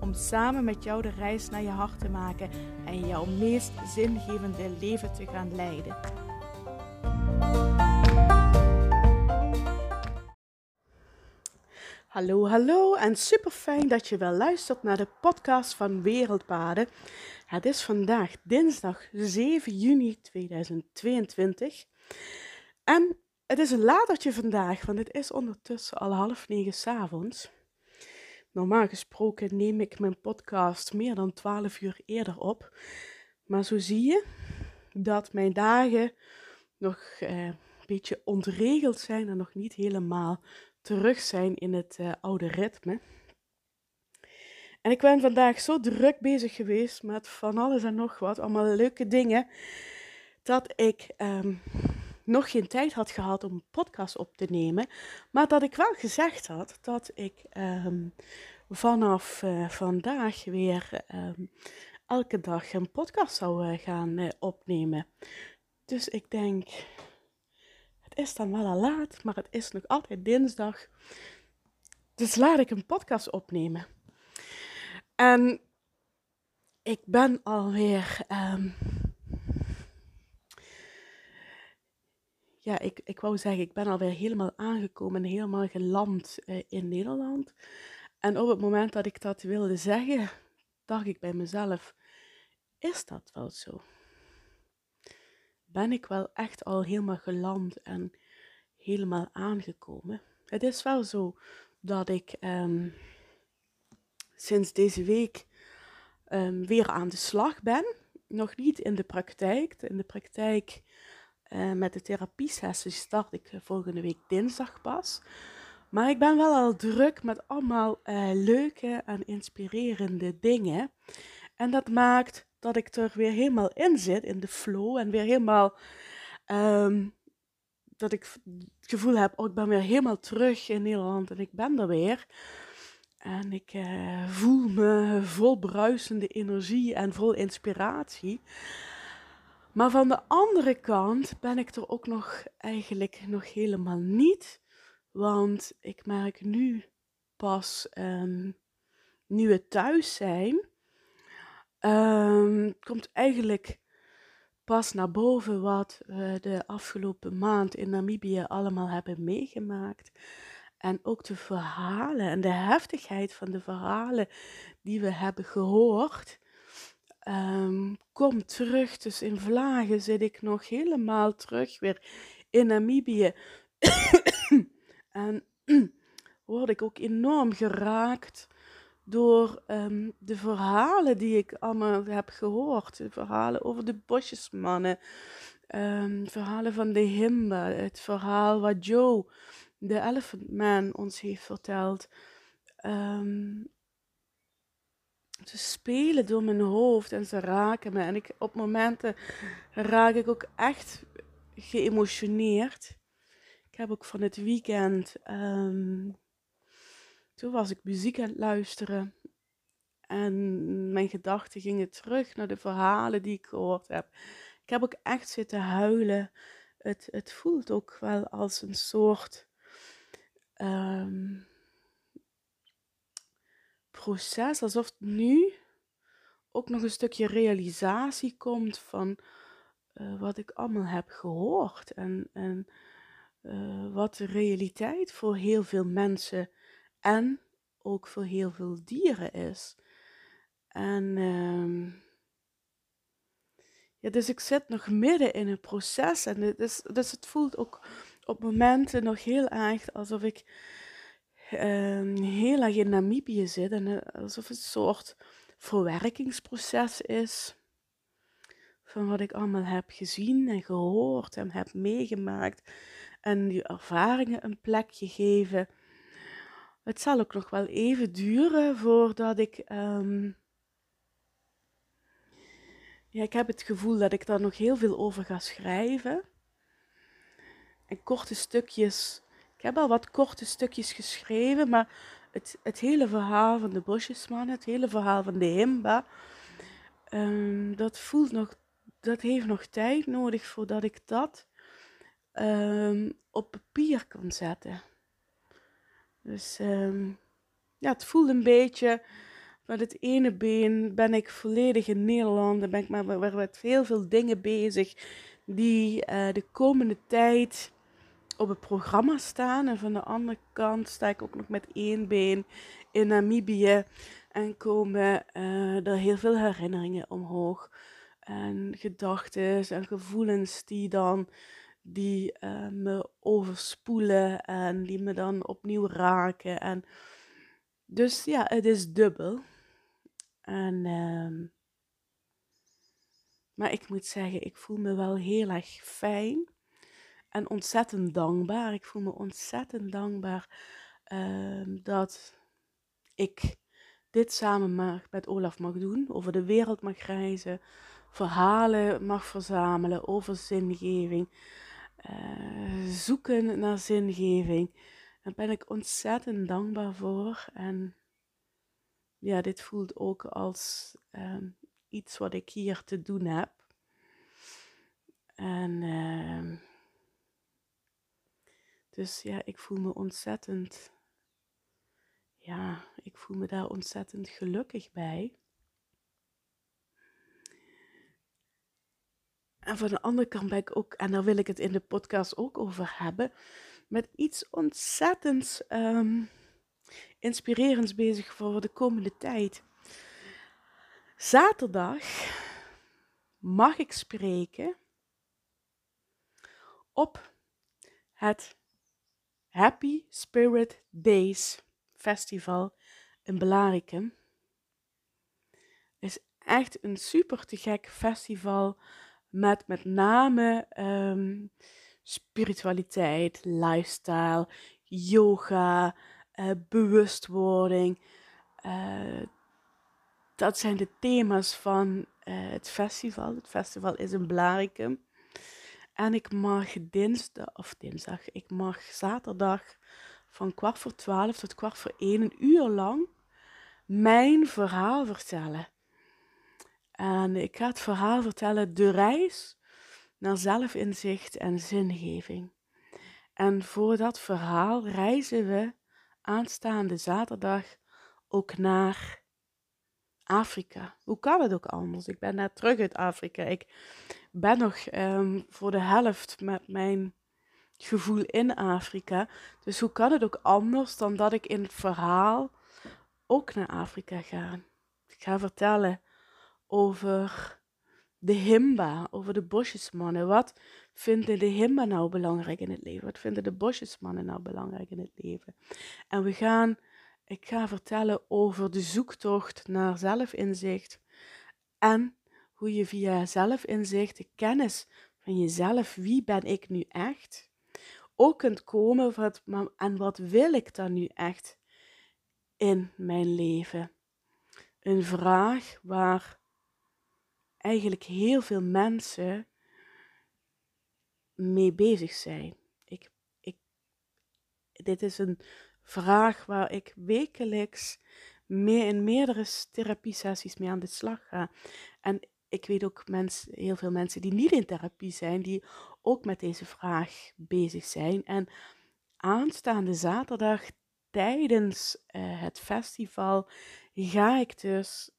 Om samen met jou de reis naar je hart te maken en jouw meest zingevende leven te gaan leiden. Hallo, hallo en super fijn dat je wel luistert naar de podcast van Wereldpaden. Het is vandaag dinsdag 7 juni 2022 en het is een latertje vandaag, want het is ondertussen al half negen s'avonds. Normaal gesproken neem ik mijn podcast meer dan 12 uur eerder op. Maar zo zie je dat mijn dagen nog eh, een beetje ontregeld zijn en nog niet helemaal terug zijn in het uh, oude ritme. En ik ben vandaag zo druk bezig geweest met van alles en nog wat, allemaal leuke dingen, dat ik ehm, nog geen tijd had gehad om een podcast op te nemen. Maar dat ik wel gezegd had dat ik ehm, vanaf uh, vandaag weer um, elke dag een podcast zou uh, gaan uh, opnemen. Dus ik denk, het is dan wel al laat, maar het is nog altijd dinsdag. Dus laat ik een podcast opnemen. En ik ben alweer. Um, ja, ik, ik wou zeggen, ik ben alweer helemaal aangekomen en helemaal geland uh, in Nederland. En op het moment dat ik dat wilde zeggen, dacht ik bij mezelf: is dat wel zo? Ben ik wel echt al helemaal geland en helemaal aangekomen? Het is wel zo dat ik um, sinds deze week um, weer aan de slag ben. Nog niet in de praktijk. In de praktijk uh, met de therapiesessie start ik volgende week dinsdag pas. Maar ik ben wel al druk met allemaal uh, leuke en inspirerende dingen. En dat maakt dat ik er weer helemaal in zit, in de flow. En weer helemaal. Um, dat ik het gevoel heb, oh, ik ben weer helemaal terug in Nederland en ik ben er weer. En ik voel me vol bruisende energie en vol inspiratie. Maar van de andere kant ben ik er ook nog eigenlijk nog helemaal niet. Want ik merk nu pas, um, nu we thuis zijn, um, komt eigenlijk pas naar boven wat we de afgelopen maand in Namibië allemaal hebben meegemaakt. En ook de verhalen en de heftigheid van de verhalen die we hebben gehoord, um, komt terug. Dus in Vlagen zit ik nog helemaal terug weer in Namibië. en word ik ook enorm geraakt door um, de verhalen die ik allemaal heb gehoord. De verhalen over de bosjesmannen. Um, verhalen van de Himba. Het verhaal wat Joe, de Elephant Man, ons heeft verteld. Ze spelen door mijn hoofd en ze raken me. En ik, op momenten raak ik ook echt geëmotioneerd. Ik heb ook van het weekend um, toen was ik muziek aan het luisteren. En mijn gedachten gingen terug naar de verhalen die ik gehoord heb. Ik heb ook echt zitten huilen. Het, het voelt ook wel als een soort um, proces. Alsof nu ook nog een stukje realisatie komt van uh, wat ik allemaal heb gehoord. En, en uh, wat de realiteit voor heel veel mensen en ook voor heel veel dieren is. En um, ja, dus ik zit nog midden in een proces en het is, dus het voelt ook op momenten nog heel erg alsof ik um, heel erg in Namibië zit en alsof het een soort verwerkingsproces is van wat ik allemaal heb gezien en gehoord en heb meegemaakt en die ervaringen een plekje geven het zal ook nog wel even duren voordat ik um, ja, ik heb het gevoel dat ik daar nog heel veel over ga schrijven. En korte stukjes. Ik heb al wat korte stukjes geschreven, maar het, het hele verhaal van de bosjesman, het hele verhaal van de Himba, um, dat voelt nog, dat heeft nog tijd nodig voordat ik dat um, op papier kan zetten. Dus um, ja, het voelt een beetje. Met het ene been ben ik volledig in Nederland. Dan ben ik maar met heel veel dingen bezig die uh, de komende tijd op het programma staan. En van de andere kant sta ik ook nog met één been in Namibië. En komen uh, er heel veel herinneringen omhoog. En gedachten en gevoelens die dan die uh, me overspoelen en die me dan opnieuw raken. En dus ja, het is dubbel. En, uh, maar ik moet zeggen, ik voel me wel heel erg fijn en ontzettend dankbaar. Ik voel me ontzettend dankbaar uh, dat ik dit samen mag, met Olaf mag doen, over de wereld mag reizen, verhalen mag verzamelen over zingeving, uh, zoeken naar zingeving. Daar ben ik ontzettend dankbaar voor. En ja, dit voelt ook als um, iets wat ik hier te doen heb. En uh, dus ja, ik voel me ontzettend, ja, ik voel me daar ontzettend gelukkig bij. En van de andere kant ben ik ook, en daar wil ik het in de podcast ook over hebben, met iets ontzettends um, inspirerends bezig voor de komende tijd. Zaterdag mag ik spreken op het Happy Spirit Days Festival in Belarikum. is echt een super te gek festival met met name um, spiritualiteit, lifestyle, yoga, uh, bewustwording. Uh, dat zijn de thema's van uh, het festival. Het festival is in Blarikum. En ik mag dinsdag, of dinsdag, ik mag zaterdag van kwart voor twaalf tot kwart voor één, een uur lang, mijn verhaal vertellen. En ik ga het verhaal vertellen, de reis naar zelfinzicht en zingeving. En voor dat verhaal reizen we aanstaande zaterdag ook naar Afrika. Hoe kan het ook anders? Ik ben net terug uit Afrika. Ik ben nog um, voor de helft met mijn gevoel in Afrika. Dus hoe kan het ook anders dan dat ik in het verhaal ook naar Afrika ga? Ik ga vertellen over de Himba, over de bosjesmannen. Wat vinden de Himba nou belangrijk in het leven? Wat vinden de bosjesmannen nou belangrijk in het leven? En we gaan, ik ga vertellen over de zoektocht naar zelfinzicht en hoe je via zelfinzicht, de kennis van jezelf, wie ben ik nu echt, ook kunt komen wat, en wat wil ik dan nu echt in mijn leven? Een vraag waar eigenlijk heel veel mensen mee bezig zijn. Ik, ik, dit is een vraag waar ik wekelijks meer in meerdere therapiesessies mee aan de slag ga. En ik weet ook mensen, heel veel mensen die niet in therapie zijn, die ook met deze vraag bezig zijn. En aanstaande zaterdag tijdens uh, het festival ga ik dus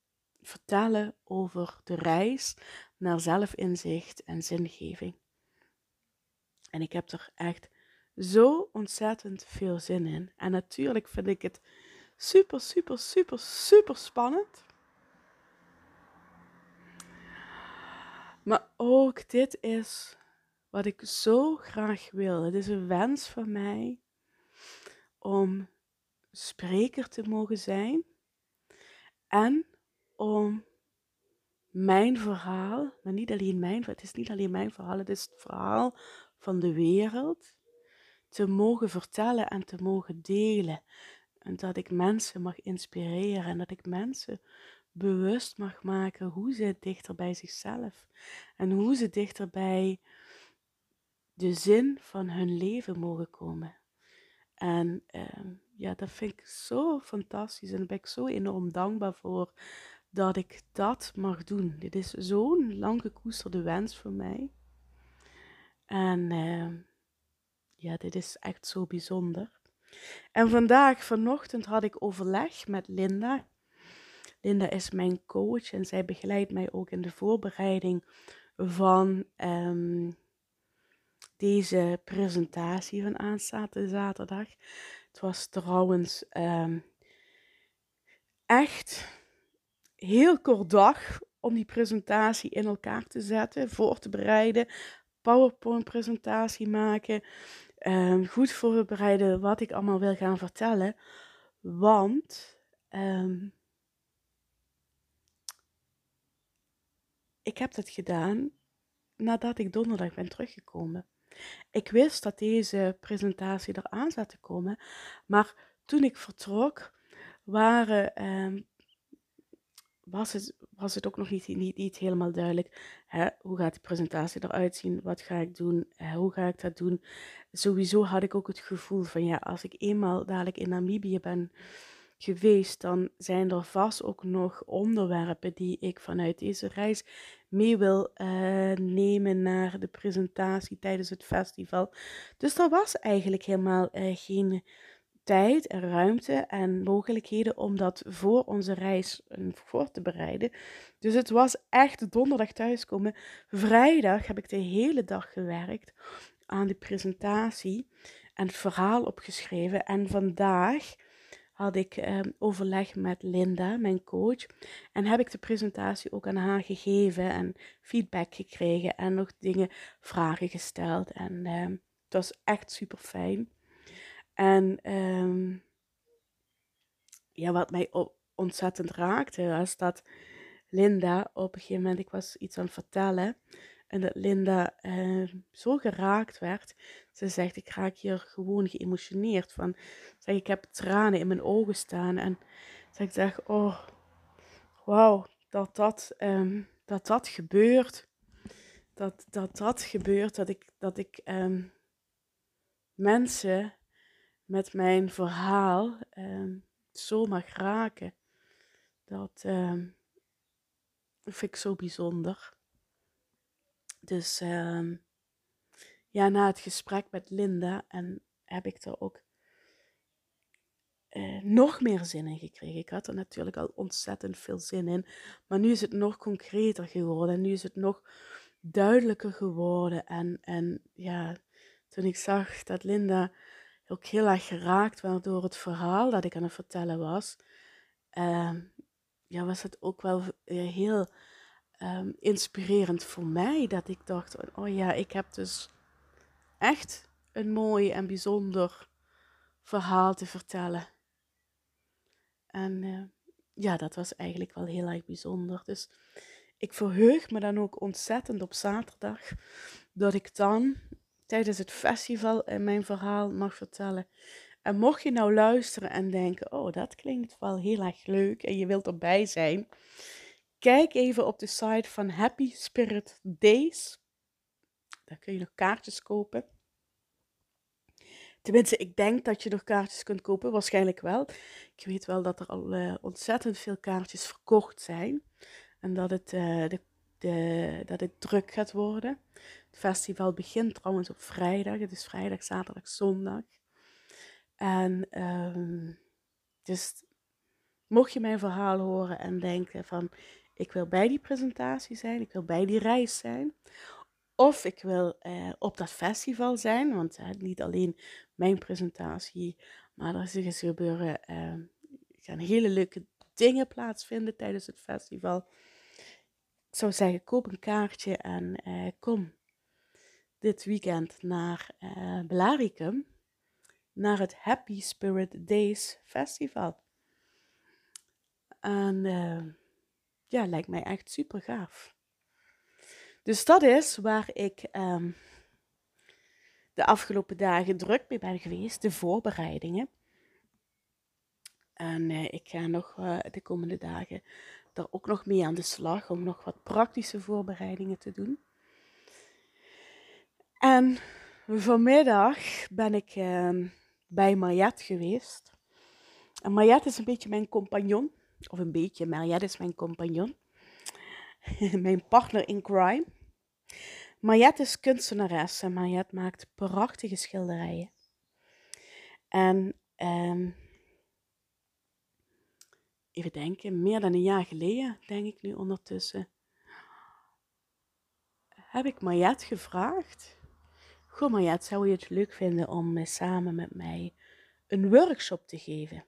vertellen over de reis naar zelfinzicht en zingeving. En ik heb er echt zo ontzettend veel zin in. En natuurlijk vind ik het super, super, super, super spannend. Maar ook dit is wat ik zo graag wil. Het is een wens van mij om spreker te mogen zijn en om mijn verhaal, maar niet alleen mijn, het is niet alleen mijn verhaal, het is het verhaal van de wereld, te mogen vertellen en te mogen delen. En dat ik mensen mag inspireren en dat ik mensen bewust mag maken hoe ze dichter bij zichzelf en hoe ze dichter bij de zin van hun leven mogen komen. En ehm, ja, dat vind ik zo fantastisch en daar ben ik zo enorm dankbaar voor dat ik dat mag doen. Dit is zo'n lang gekoesterde wens voor mij. En ehm, ja, dit is echt zo bijzonder. En vandaag, vanochtend, had ik overleg met Linda. Linda is mijn coach en zij begeleidt mij ook in de voorbereiding van ehm, deze presentatie van aanstaande zaterdag. Het was trouwens ehm, echt heel kort dag om die presentatie in elkaar te zetten, voor te bereiden, PowerPoint-presentatie maken, um, goed voorbereiden wat ik allemaal wil gaan vertellen. Want um, ik heb dat gedaan nadat ik donderdag ben teruggekomen. Ik wist dat deze presentatie eraan zat te komen, maar toen ik vertrok, waren, um, was, het, was het ook nog niet, niet, niet helemaal duidelijk. Hè? Hoe gaat die presentatie eruit zien? Wat ga ik doen? Hoe ga ik dat doen? Sowieso had ik ook het gevoel van ja, als ik eenmaal dadelijk in Namibië ben geweest, dan zijn er vast ook nog onderwerpen die ik vanuit deze reis mee wil uh, nemen naar de presentatie tijdens het festival. Dus er was eigenlijk helemaal uh, geen tijd en ruimte en mogelijkheden om dat voor onze reis eh, voor te bereiden. Dus het was echt donderdag thuiskomen. Vrijdag heb ik de hele dag gewerkt aan de presentatie en het verhaal opgeschreven. En vandaag had ik ehm, overleg met Linda, mijn coach. En heb ik de presentatie ook aan haar gegeven en feedback gekregen en nog dingen, vragen gesteld. En ehm, het was echt super fijn. En ehm, ja, wat mij ontzettend raakte, was dat Linda op een gegeven moment, ik was iets aan het vertellen. En dat Linda uh, zo geraakt werd. Ze zegt, ik raak hier gewoon geëmotioneerd van. Zeg, ik heb tranen in mijn ogen staan. En zeg, ik zeg, oh, wauw, dat dat, um, dat dat gebeurt. Dat dat, dat gebeurt, dat ik, dat ik mensen met mijn verhaal um, zo mag raken. Dat vind ik zo bijzonder. Dus uh, ja, na het gesprek met Linda en heb ik er ook uh, nog meer zin in gekregen. Ik had er natuurlijk al ontzettend veel zin in, maar nu is het nog concreter geworden. Nu is het nog duidelijker geworden. En, en ja, toen ik zag dat Linda ook heel erg geraakt werd door het verhaal dat ik aan het vertellen was, uh, ja, was het ook wel heel um, inspirerend voor mij. Dat ik dacht, oh ja, ik heb dus echt een mooi en bijzonder verhaal te vertellen. En uh, ja, dat was eigenlijk wel heel erg bijzonder. Dus ik verheug me dan ook ontzettend op zaterdag dat ik dan tijdens het festival mijn verhaal mag vertellen. En mocht je nou luisteren en denken, oh, dat klinkt wel heel erg leuk en je wilt erbij zijn, Kijk even op de site van Happy Spirit Days. Daar kun je nog kaartjes kopen. Tenminste, ik denk dat je nog kaartjes kunt kopen, waarschijnlijk wel. Ik weet wel dat er al uh, ontzettend veel kaartjes verkocht zijn. En dat het, uh, de, de, dat het druk gaat worden. Het festival begint trouwens op vrijdag. Het is vrijdag, zaterdag, zondag. En um, dus mocht je mijn verhaal horen en denken van ik wil bij die presentatie zijn, ik wil bij die reis zijn. Of ik wil eh, op dat festival zijn, want uh, niet alleen mijn presentatie, maar er is gebeuren, uh, gaan hele leuke dingen plaatsvinden tijdens het festival. Ik zou zeggen, koop een kaartje en uh, kom dit weekend naar uh, Belaricum, naar het Happy Spirit Days Festival. En ja, lijkt mij echt super gaaf. Dus dat is waar ik um, de afgelopen dagen druk mee ben geweest, de voorbereidingen. En ik ga nog de komende dagen er ook nog mee aan de slag om nog wat praktische voorbereidingen te doen. En vanmiddag ben ik uh, bij Mariette geweest. En Mariette is een beetje mijn compagnon. Of een beetje, Mariette is mijn compagnon. mijn partner in crime. Mariette is kunstenares en Mariette maakt prachtige schilderijen. En um, even denken, meer dan een jaar geleden, denk ik nu ondertussen, heb ik Mariette gevraagd. Goh Mariette, zou je het leuk vinden om samen met mij een workshop te geven?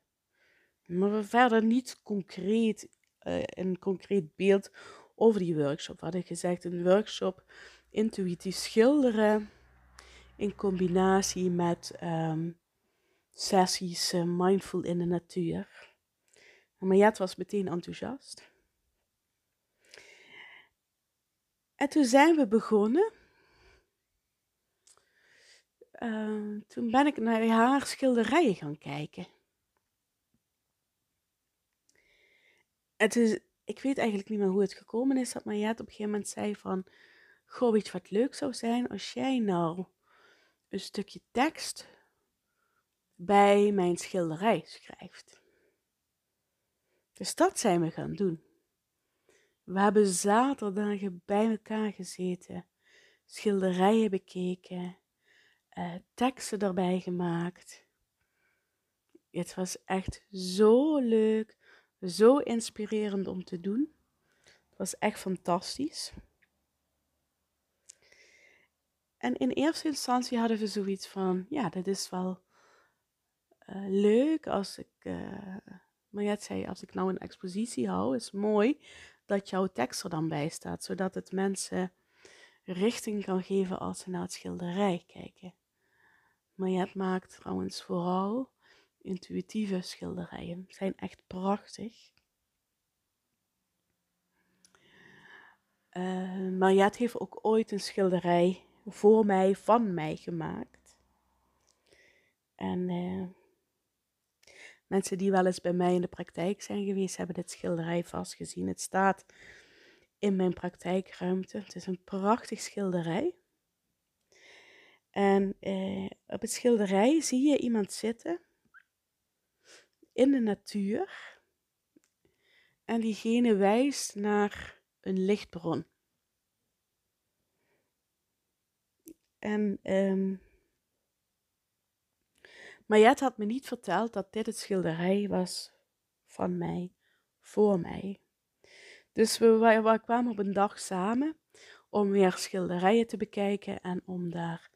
Maar we verder niet concreet, uh, een concreet beeld over die workshop. We hadden gezegd een workshop intuïtief schilderen in combinatie met um, sessies uh, mindful in de natuur. Maar Jet was meteen enthousiast. En toen zijn we begonnen. Uh, toen ben ik naar haar schilderijen gaan kijken. En toen, ik weet eigenlijk niet meer hoe het gekomen is, dat Mariette op een gegeven moment zei van... Goh, wat leuk zou zijn als jij nou een stukje tekst bij mijn schilderij schrijft. Dus dat zijn we gaan doen. We hebben zaterdagen bij elkaar gezeten, schilderijen bekeken, uh, teksten erbij gemaakt. Het was echt zo leuk, zo inspirerend om te doen. Het was echt fantastisch. En in eerste instantie hadden we zoiets van, ja, dat is wel uh, leuk als ik, uh, ja, zei, als ik nou een expositie hou, is mooi dat jouw tekst er dan bij staat, zodat het mensen richting kan geven als ze naar het schilderij kijken. Maar het maakt trouwens vooral intuïtieve schilderijen, zijn echt prachtig. Uh, Mariette heeft ook ooit een schilderij voor mij, van mij gemaakt. En uh, mensen die wel eens bij mij in de praktijk zijn geweest, hebben dit schilderij vast gezien. Het staat in mijn praktijkruimte. Het is een prachtig schilderij. En uh, op het schilderij zie je iemand zitten in de natuur. En diegene wijst naar een lichtbron. En um, Mariette had me niet verteld dat dit het schilderij was van mij, voor mij. Dus we, we, kwamen op een dag samen om weer schilderijen te bekijken en om daar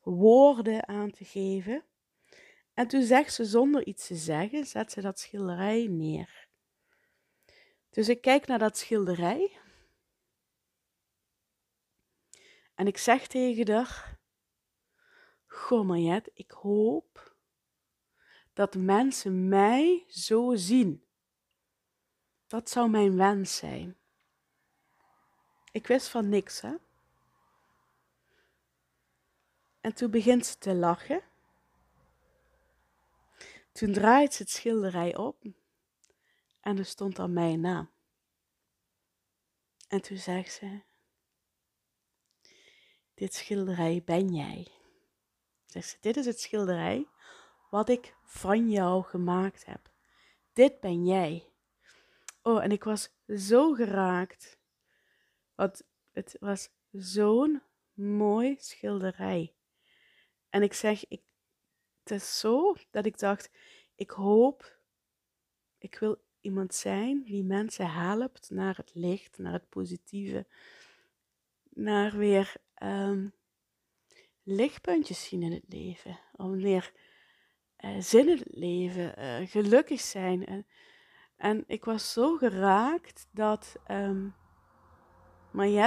woorden aan te geven. En toen zegt ze zonder iets te zeggen, zet ze dat schilderij neer. Dus ik kijk naar dat schilderij En ik zeg tegen haar, goh Mariette, ik hoop dat mensen mij zo zien. Dat zou mijn wens zijn. Ik wist van niks, hè. En toen begint ze te lachen. Toen draait ze het schilderij op en er stond dan mijn naam. En toen zegt ze, dit schilderij ben jij. Zegt ze, dit is het schilderij wat ik van jou gemaakt heb. Dit ben jij. Oh, en ik was zo geraakt. Want het was zo'n mooi schilderij. En ik zeg, ik, het is zo dat ik dacht, ik hoop, ik wil iemand zijn die mensen helpt naar het licht, naar het positieve, naar weer um, lichtpuntjes zien in het leven. Om meer uh, leven, uh, gelukkig zijn. En, en, ik was zo geraakt dat um,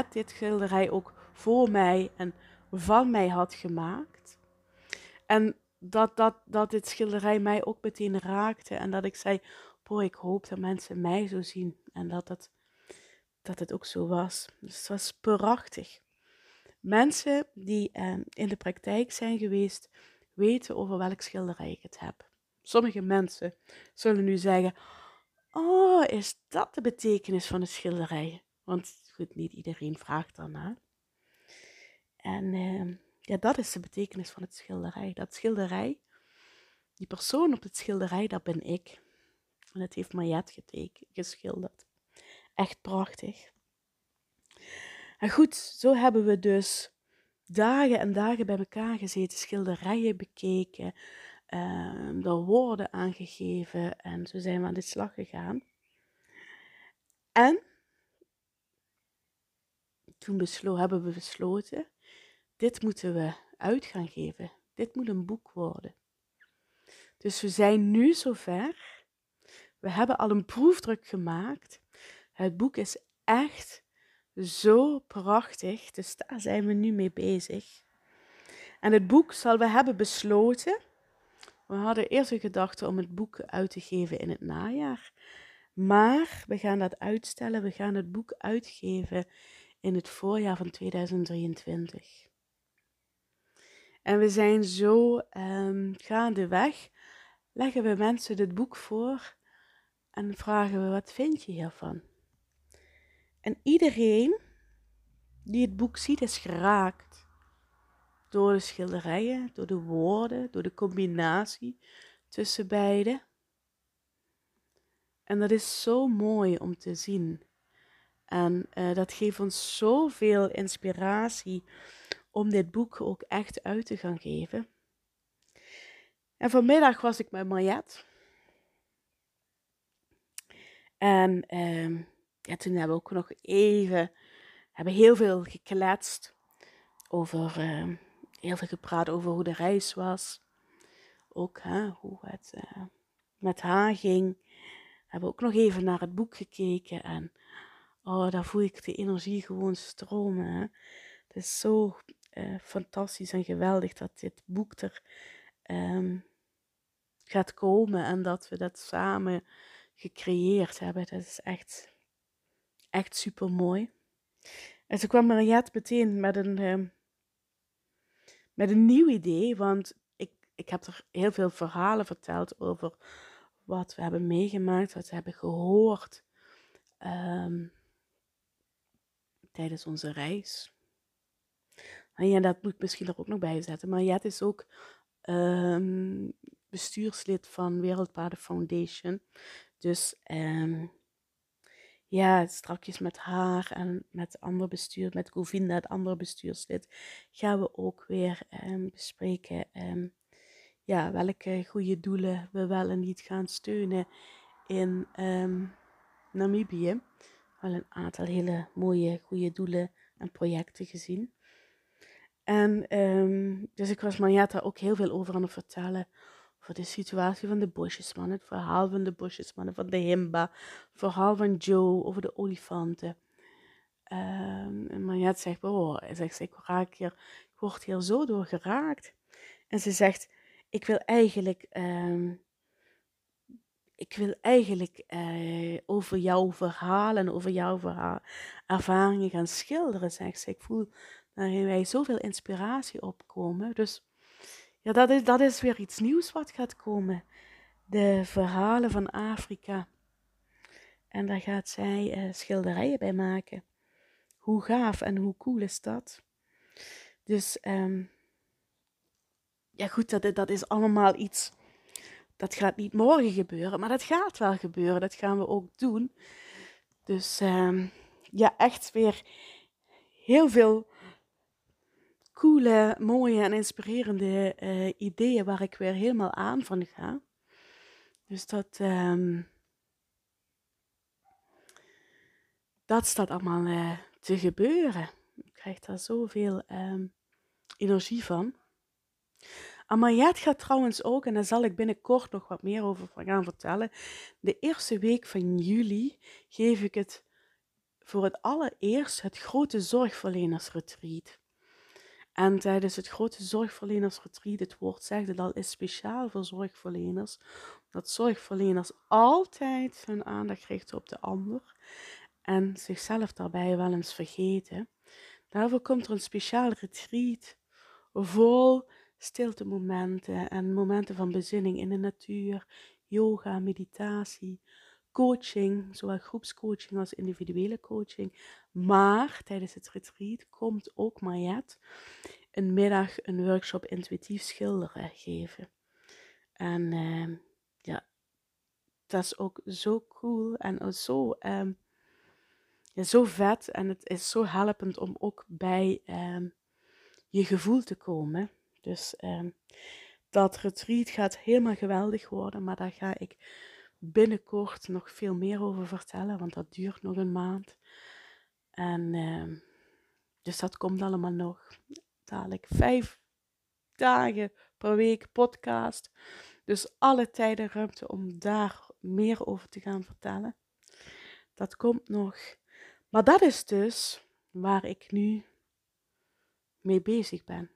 dit schilderij ook voor mij en van mij had gemaakt. En dat, dat, dat dit schilderij mij ook meteen raakte. En dat ik zei, boy, ik hoop dat mensen mij zo zien. En dat het, dat het ook zo was. Dus het was prachtig. Mensen die ehm, in de praktijk zijn geweest, weten over welk schilderij ik het heb. Sommige mensen zullen nu zeggen: oh, is dat de betekenis van een schilderij? Want goed, niet iedereen vraagt daarna. En ehm, ja, dat is de betekenis van het schilderij. Dat schilderij, die persoon op het schilderij, dat ben ik. En het heeft Mariette geteken, geschilderd. Echt prachtig. En goed, zo hebben we dus dagen en dagen bij elkaar gezeten, schilderijen bekeken, er woorden aangegeven en zo zijn we aan de slag gegaan. En toen beslo hebben we besloten, dit moeten we uit gaan geven. Dit moet een boek worden. Dus we zijn nu zover. We hebben al een proefdruk gemaakt. Het boek is echt zo prachtig. Dus daar zijn we nu mee bezig. En het boek zal we hebben besloten. We hadden eerst een gedachte om het boek uit te geven in het najaar. Maar we gaan dat uitstellen. We gaan het boek uitgeven in het voorjaar van 2023. En we zijn zo um, gaandeweg, leggen we mensen dit boek voor en vragen we: wat vind je hiervan? En iedereen die het boek ziet is geraakt door de schilderijen, door de woorden, door de combinatie tussen beide. En dat is zo mooi om te zien. En uh, dat geeft ons zoveel inspiratie om dit boek ook echt uit te gaan geven. En vanmiddag was ik met Mariette. En uh, ja, toen hebben we ook nog even, hebben heel veel gekletst over, uh, heel veel gepraat over hoe de reis was. Ook hè, hoe het uh, met haar ging. We hebben ook nog even naar het boek gekeken en oh, daar voel ik de energie gewoon stromen. Het is zo uh, fantastisch en geweldig dat dit boek er um, gaat komen en dat we dat samen gecreëerd hebben. Dat is echt echt super mooi. En ze kwam Mariette meteen met een, uh, met een nieuw idee, want ik, ik heb er heel veel verhalen verteld over wat we hebben meegemaakt, wat we hebben gehoord um, tijdens onze reis. En ja, dat moet ik misschien er ook nog bij zetten. Mariette is ook um, bestuurslid van Wereldpaden Foundation. Dus um, ja, strakjes met haar en met ander bestuur, met Govinda, het andere bestuurslid, gaan we ook weer um, bespreken um, ja, welke goede doelen we wel en niet gaan steunen in um, Namibië. Wel een aantal hele mooie goede doelen en projecten gezien. En dus ik was Marjata ook heel veel over aan het vertellen voor de situatie van de bosjesman, het verhaal van de bosjesmannen, van de Himba, het verhaal van Joe over de olifanten. Um, en Mariette zegt, oh, zegt, ik, raak hier, ik word hier zo door geraakt. En ze zegt, ik wil eigenlijk, um, ik wil eigenlijk uh, over jouw verhalen, over jouw verhaal, ervaringen gaan schilderen, zegt ze. Ik voel waarin wij zoveel inspiratie opkomen. Dus ja, dat is, dat is weer iets nieuws wat gaat komen. De verhalen van Afrika. En daar gaat zij uh, schilderijen bij maken. Hoe gaaf en hoe cool is dat? Dus um, ja, goed, dat, dat is allemaal iets. Dat gaat niet morgen gebeuren, maar dat gaat wel gebeuren. Dat gaan we ook doen. Dus um, ja, echt weer heel veel coole, mooie en inspirerende uh, ideeën waar ik weer helemaal aan van ga. Dus dat, um, dat staat allemaal uh, te gebeuren. Ik krijg daar zoveel um, energie van. Amayat gaat trouwens ook, en daar zal ik binnenkort nog wat meer over gaan vertellen. De eerste week van juli geef ik het voor het allereerst het grote zorgverlenersretreat. En tijdens het grote zorgverlenersretreat, het woord zegt dat is speciaal voor zorgverleners, dat zorgverleners altijd hun aandacht richten op de ander en zichzelf daarbij wel eens vergeten. Daarvoor komt er een speciaal retreat vol stilte momenten en momenten van bezinning in de natuur, yoga, meditatie, coaching, zowel groepscoaching als individuele coaching. Maar tijdens het retreat komt ook Mariette een middag een workshop intuïtief schilderen geven. En uh, ja, dat is ook zo cool en zo, ja, zo vet. En het is zo helpend om ook bij um, je gevoel te komen. Dus dat retreat gaat helemaal geweldig worden, maar daar ga ik binnenkort nog veel meer over vertellen, want dat duurt nog een maand. En uh, dus dat komt allemaal nog. Dadelijk vijf dagen per week podcast. Dus alle tijd en ruimte om daar meer over te gaan vertellen. Dat komt nog. Maar dat is dus waar ik nu mee bezig ben.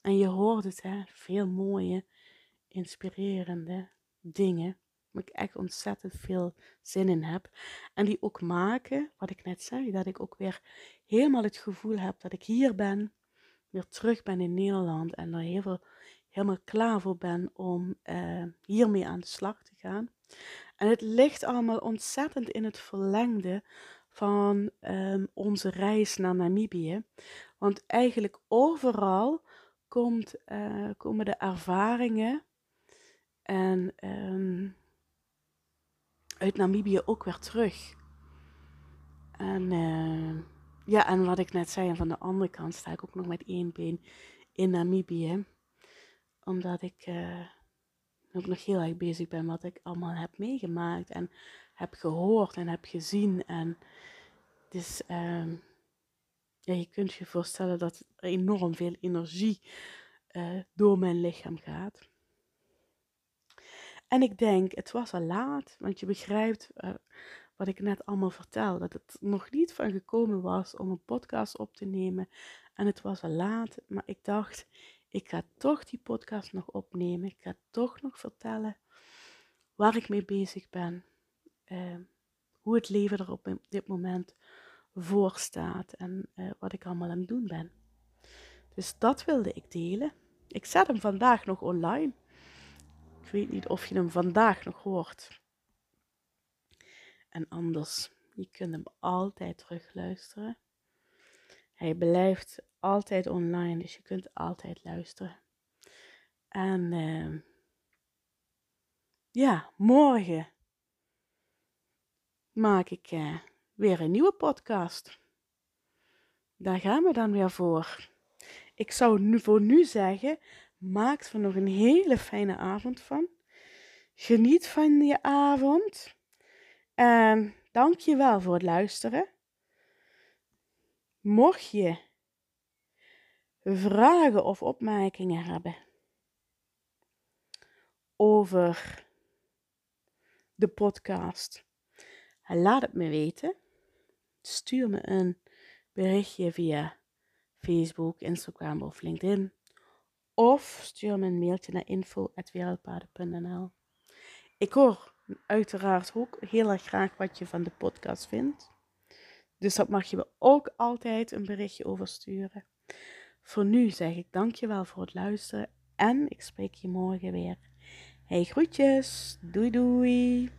En je hoort het, hè? Veel mooie, inspirerende dingen. Waar ik echt ontzettend veel zin in heb. En die ook maken, wat ik net zei, dat ik ook weer helemaal het gevoel heb dat ik hier ben. Weer terug ben in Nederland. En er heel veel, helemaal klaar voor ben om uh, hiermee aan de slag te gaan. En het ligt allemaal ontzettend in het verlengde van um, onze reis naar Namibië. Want eigenlijk overal komt, uh, komen de ervaringen en um, uit Namibië ook weer terug. En uh, ja, en wat ik net zei, en van de andere kant sta ik ook nog met één been in Namibië. Omdat ik uh, ook nog heel erg bezig ben wat ik allemaal heb meegemaakt en heb gehoord en heb gezien. En dus ja, je kunt je voorstellen dat er enorm veel energie uh, door mijn lichaam gaat. En ik denk, het was al laat, want je begrijpt uh, wat ik net allemaal vertel, dat het nog niet van gekomen was om een podcast op te nemen. En het was al laat, maar ik dacht, ik ga toch die podcast nog opnemen. Ik ga toch nog vertellen waar ik mee bezig ben. Uh, hoe het leven er op dit moment voor staat en uh, wat ik allemaal aan het doen ben. Dus dat wilde ik delen. Ik zet hem vandaag nog online. Weet niet of je hem vandaag nog hoort. En anders, je kunt hem altijd terugluisteren. Hij blijft altijd online, dus je kunt altijd luisteren. En uh, ja, morgen maak ik uh, weer een nieuwe podcast. Daar gaan we dan weer voor. Ik zou nu voor nu zeggen, maak er nog een hele fijne avond van. Geniet van je avond. En dank je wel voor het luisteren. Mocht je vragen of opmerkingen hebben over de podcast, laat het me weten. Stuur me een berichtje via Facebook, Instagram of LinkedIn. Of stuur me een mailtje naar info.wereldpaden.nl Ik hoor uiteraard ook heel erg graag wat je van de podcast vindt. Dus dat mag je me ook altijd een berichtje over sturen. Voor nu zeg ik dankjewel voor het luisteren en ik spreek je morgen weer. Hey groetjes, doei doei.